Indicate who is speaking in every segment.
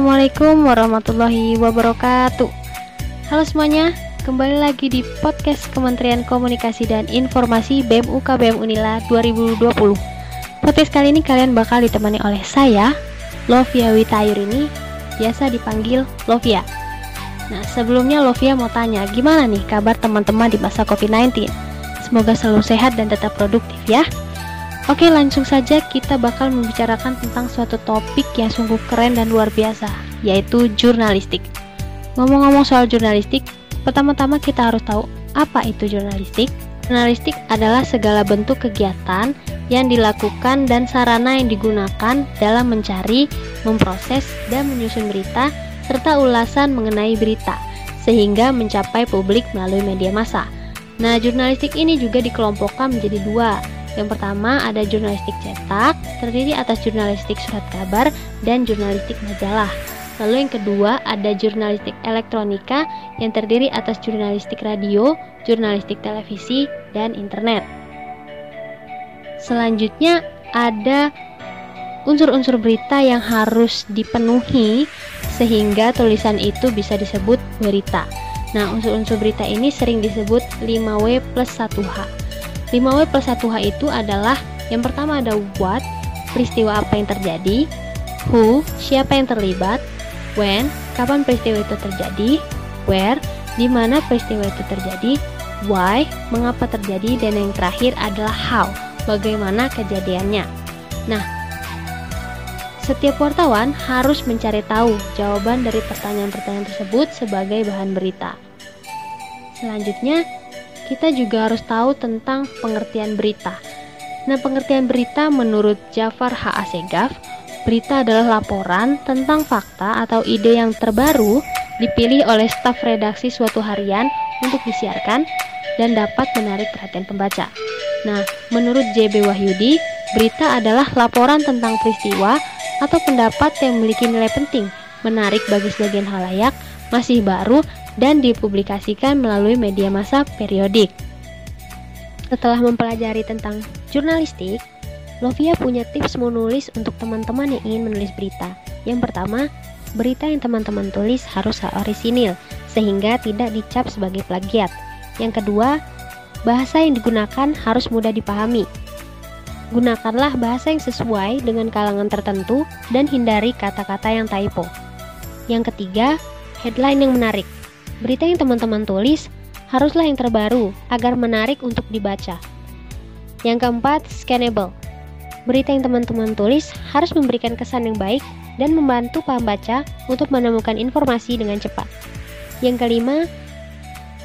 Speaker 1: Assalamualaikum warahmatullahi wabarakatuh. Halo semuanya, kembali lagi di podcast Kementerian Komunikasi dan Informasi BEM UKBM Unila 2020 Podcast kali ini kalian bakal ditemani oleh saya, Lovia Witayurini, biasa dipanggil Lovia. Nah sebelumnya Lovia mau tanya, gimana nih kabar teman-teman di masa COVID-19? Semoga selalu sehat dan tetap produktif ya Oke langsung saja kita bakal membicarakan tentang suatu topik yang sungguh keren dan luar biasa yaitu jurnalistik Ngomong-ngomong soal jurnalistik, pertama-tama kita harus tahu apa itu jurnalistik Jurnalistik adalah segala bentuk kegiatan yang dilakukan dan sarana yang digunakan dalam mencari, memproses, dan menyusun berita serta ulasan mengenai berita sehingga mencapai publik melalui media massa. Nah, jurnalistik ini juga dikelompokkan menjadi dua, yang pertama ada jurnalistik cetak, terdiri atas jurnalistik surat kabar dan jurnalistik majalah. Lalu yang kedua ada jurnalistik elektronika yang terdiri atas jurnalistik radio, jurnalistik televisi, dan internet. Selanjutnya ada unsur-unsur berita yang harus dipenuhi sehingga tulisan itu bisa disebut berita. Nah, unsur-unsur berita ini sering disebut 5W plus 1H. 5W plus 1H itu adalah yang pertama ada what, peristiwa apa yang terjadi, who, siapa yang terlibat, when, kapan peristiwa itu terjadi, where, di mana peristiwa itu terjadi, why, mengapa terjadi, dan yang terakhir adalah how, bagaimana kejadiannya. Nah, setiap wartawan harus mencari tahu jawaban dari pertanyaan-pertanyaan tersebut sebagai bahan berita. Selanjutnya, kita juga harus tahu tentang pengertian berita. Nah, pengertian berita menurut Jafar H. Asegaf, berita adalah laporan tentang fakta atau ide yang terbaru dipilih oleh staf redaksi suatu harian untuk disiarkan dan dapat menarik perhatian pembaca. Nah, menurut JB Wahyudi, berita adalah laporan tentang peristiwa atau pendapat yang memiliki nilai penting, menarik bagi sebagian halayak, masih baru, dan dipublikasikan melalui media massa periodik. Setelah mempelajari tentang jurnalistik, Lovia punya tips menulis untuk teman-teman yang ingin menulis berita. Yang pertama, berita yang teman-teman tulis harus orisinil, sehingga tidak dicap sebagai plagiat. Yang kedua, bahasa yang digunakan harus mudah dipahami. Gunakanlah bahasa yang sesuai dengan kalangan tertentu dan hindari kata-kata yang typo. Yang ketiga, headline yang menarik. Berita yang teman-teman tulis haruslah yang terbaru agar menarik untuk dibaca. Yang keempat, scannable. Berita yang teman-teman tulis harus memberikan kesan yang baik dan membantu pembaca untuk menemukan informasi dengan cepat. Yang kelima,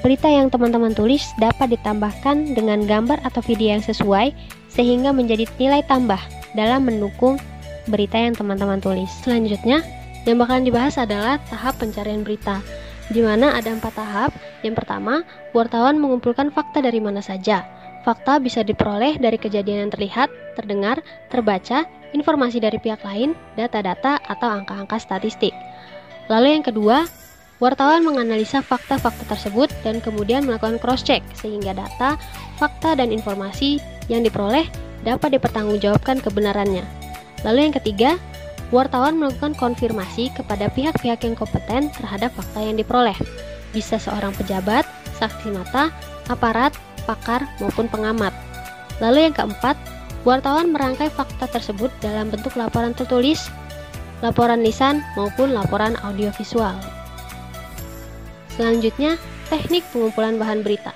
Speaker 1: berita yang teman-teman tulis dapat ditambahkan dengan gambar atau video yang sesuai sehingga menjadi nilai tambah dalam mendukung berita yang teman-teman tulis. Selanjutnya, yang bakalan dibahas adalah tahap pencarian berita di mana ada empat tahap. Yang pertama, wartawan mengumpulkan fakta dari mana saja. Fakta bisa diperoleh dari kejadian yang terlihat, terdengar, terbaca, informasi dari pihak lain, data-data, atau angka-angka statistik. Lalu yang kedua, wartawan menganalisa fakta-fakta tersebut dan kemudian melakukan cross-check sehingga data, fakta, dan informasi yang diperoleh dapat dipertanggungjawabkan kebenarannya. Lalu yang ketiga, wartawan melakukan konfirmasi kepada pihak-pihak yang kompeten terhadap fakta yang diperoleh. Bisa seorang pejabat, saksi mata, aparat, pakar, maupun pengamat. Lalu yang keempat, wartawan merangkai fakta tersebut dalam bentuk laporan tertulis, laporan lisan, maupun laporan audiovisual. Selanjutnya, teknik pengumpulan bahan berita.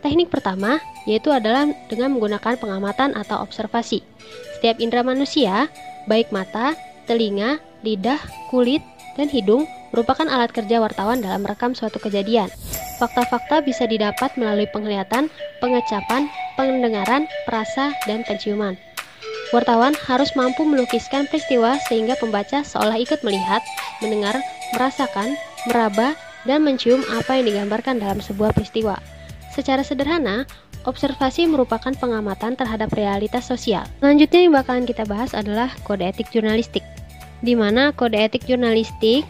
Speaker 1: Teknik pertama yaitu adalah dengan menggunakan pengamatan atau observasi. Setiap indera manusia baik mata, telinga, lidah, kulit, dan hidung merupakan alat kerja wartawan dalam merekam suatu kejadian. Fakta-fakta bisa didapat melalui penglihatan, pengecapan, pendengaran, perasa, dan penciuman. Wartawan harus mampu melukiskan peristiwa sehingga pembaca seolah ikut melihat, mendengar, merasakan, meraba, dan mencium apa yang digambarkan dalam sebuah peristiwa. Secara sederhana, Observasi merupakan pengamatan terhadap realitas sosial. Selanjutnya yang bakalan kita bahas adalah kode etik jurnalistik. Di mana kode etik jurnalistik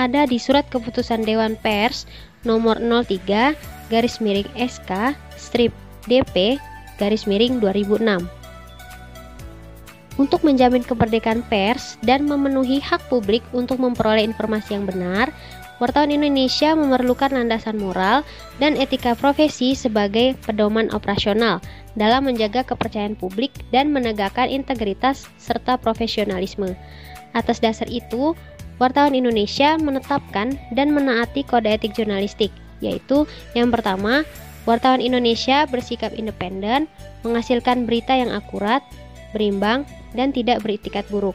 Speaker 1: ada di surat keputusan Dewan Pers nomor 03 garis miring SK strip DP garis miring 2006. untuk menjamin kemerdekaan pers dan memenuhi hak publik untuk memperoleh informasi yang benar, wartawan Indonesia memerlukan landasan moral dan etika profesi sebagai pedoman operasional dalam menjaga kepercayaan publik dan menegakkan integritas serta profesionalisme. Atas dasar itu, wartawan Indonesia menetapkan dan menaati kode etik jurnalistik, yaitu yang pertama, wartawan Indonesia bersikap independen, menghasilkan berita yang akurat, berimbang, dan tidak beritikat buruk.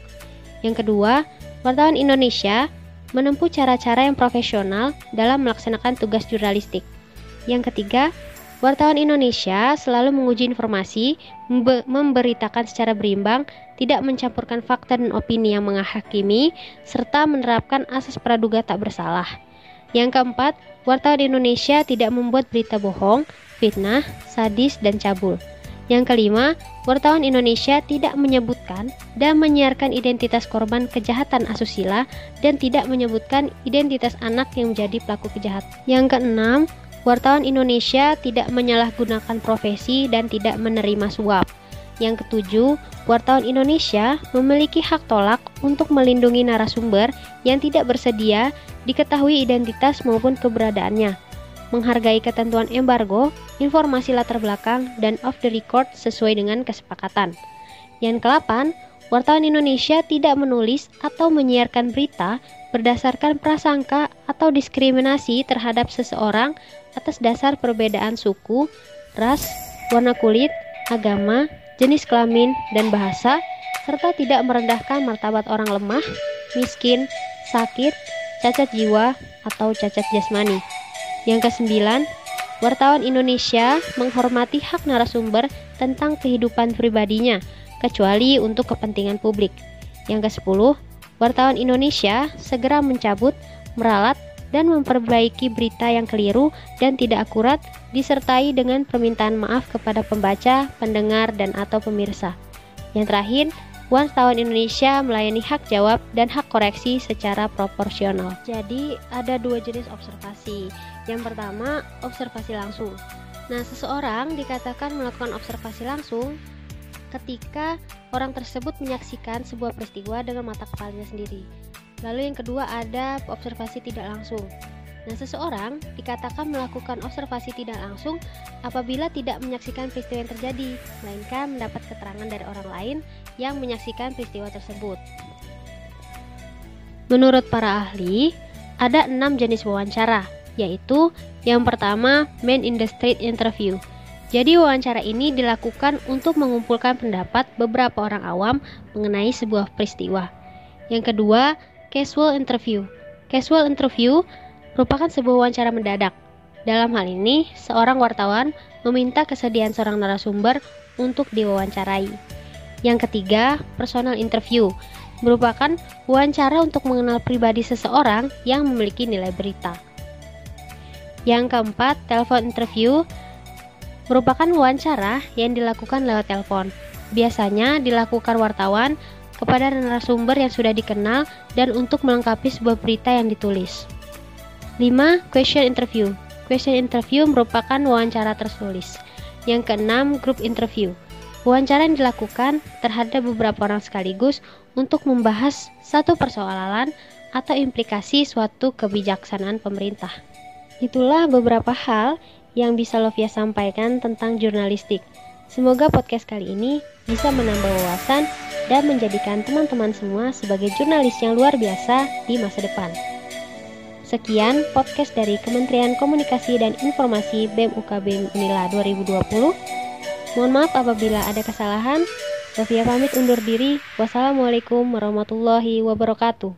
Speaker 1: Yang kedua, wartawan Indonesia menempuh cara-cara yang profesional dalam melaksanakan tugas jurnalistik. Yang ketiga, wartawan Indonesia selalu menguji informasi, memberitakan secara berimbang, tidak mencampurkan fakta dan opini yang menghakimi, serta menerapkan asas praduga tak bersalah. Yang keempat, wartawan Indonesia tidak membuat berita bohong, fitnah, sadis, dan cabul. Yang kelima, wartawan Indonesia tidak menyebutkan dan menyiarkan identitas korban kejahatan asusila dan tidak menyebutkan identitas anak yang menjadi pelaku kejahatan. Yang keenam, wartawan Indonesia tidak menyalahgunakan profesi dan tidak menerima suap. Yang ketujuh, wartawan Indonesia memiliki hak tolak untuk melindungi narasumber yang tidak bersedia diketahui identitas maupun keberadaannya menghargai ketentuan embargo, informasi latar belakang, dan off the record sesuai dengan kesepakatan. Yang ke-8, wartawan Indonesia tidak menulis atau menyiarkan berita berdasarkan prasangka atau diskriminasi terhadap seseorang atas dasar perbedaan suku, ras, warna kulit, agama, jenis kelamin, dan bahasa, serta tidak merendahkan martabat orang lemah, miskin, sakit, cacat jiwa, atau cacat jasmani. Yang kesembilan, wartawan Indonesia menghormati hak narasumber tentang kehidupan pribadinya, kecuali untuk kepentingan publik. Yang kesepuluh, wartawan Indonesia segera mencabut, meralat, dan memperbaiki berita yang keliru dan tidak akurat disertai dengan permintaan maaf kepada pembaca, pendengar, dan atau pemirsa. Yang terakhir, Wartawan Indonesia melayani hak jawab dan hak koreksi secara proporsional. Jadi, ada dua jenis observasi. Yang pertama, observasi langsung. Nah, seseorang dikatakan melakukan observasi langsung ketika orang tersebut menyaksikan sebuah peristiwa dengan mata kepalanya sendiri. Lalu yang kedua ada observasi tidak langsung. Nah, seseorang dikatakan melakukan observasi tidak langsung apabila tidak menyaksikan peristiwa yang terjadi, melainkan mendapat keterangan dari orang lain yang menyaksikan peristiwa tersebut. Menurut para ahli, ada enam jenis wawancara, yaitu yang pertama, man in the street interview. Jadi wawancara ini dilakukan untuk mengumpulkan pendapat beberapa orang awam mengenai sebuah peristiwa. Yang kedua, casual interview. Casual interview merupakan sebuah wawancara mendadak. Dalam hal ini, seorang wartawan meminta kesediaan seorang narasumber untuk diwawancarai. Yang ketiga, personal interview merupakan wawancara untuk mengenal pribadi seseorang yang memiliki nilai berita. Yang keempat, telepon interview merupakan wawancara yang dilakukan lewat telepon. Biasanya dilakukan wartawan kepada narasumber yang sudah dikenal dan untuk melengkapi sebuah berita yang ditulis. 5. Question interview. Question interview merupakan wawancara tertulis. Yang keenam, group interview. Wawancara yang dilakukan terhadap beberapa orang sekaligus untuk membahas satu persoalan atau implikasi suatu kebijaksanaan pemerintah. Itulah beberapa hal yang bisa Lovia sampaikan tentang jurnalistik. Semoga podcast kali ini bisa menambah wawasan dan menjadikan teman-teman semua sebagai jurnalis yang luar biasa di masa depan. Sekian podcast dari Kementerian Komunikasi dan Informasi BEM UKB Unila 2020. Mohon maaf apabila ada kesalahan. Sofia pamit undur diri. Wassalamualaikum warahmatullahi wabarakatuh.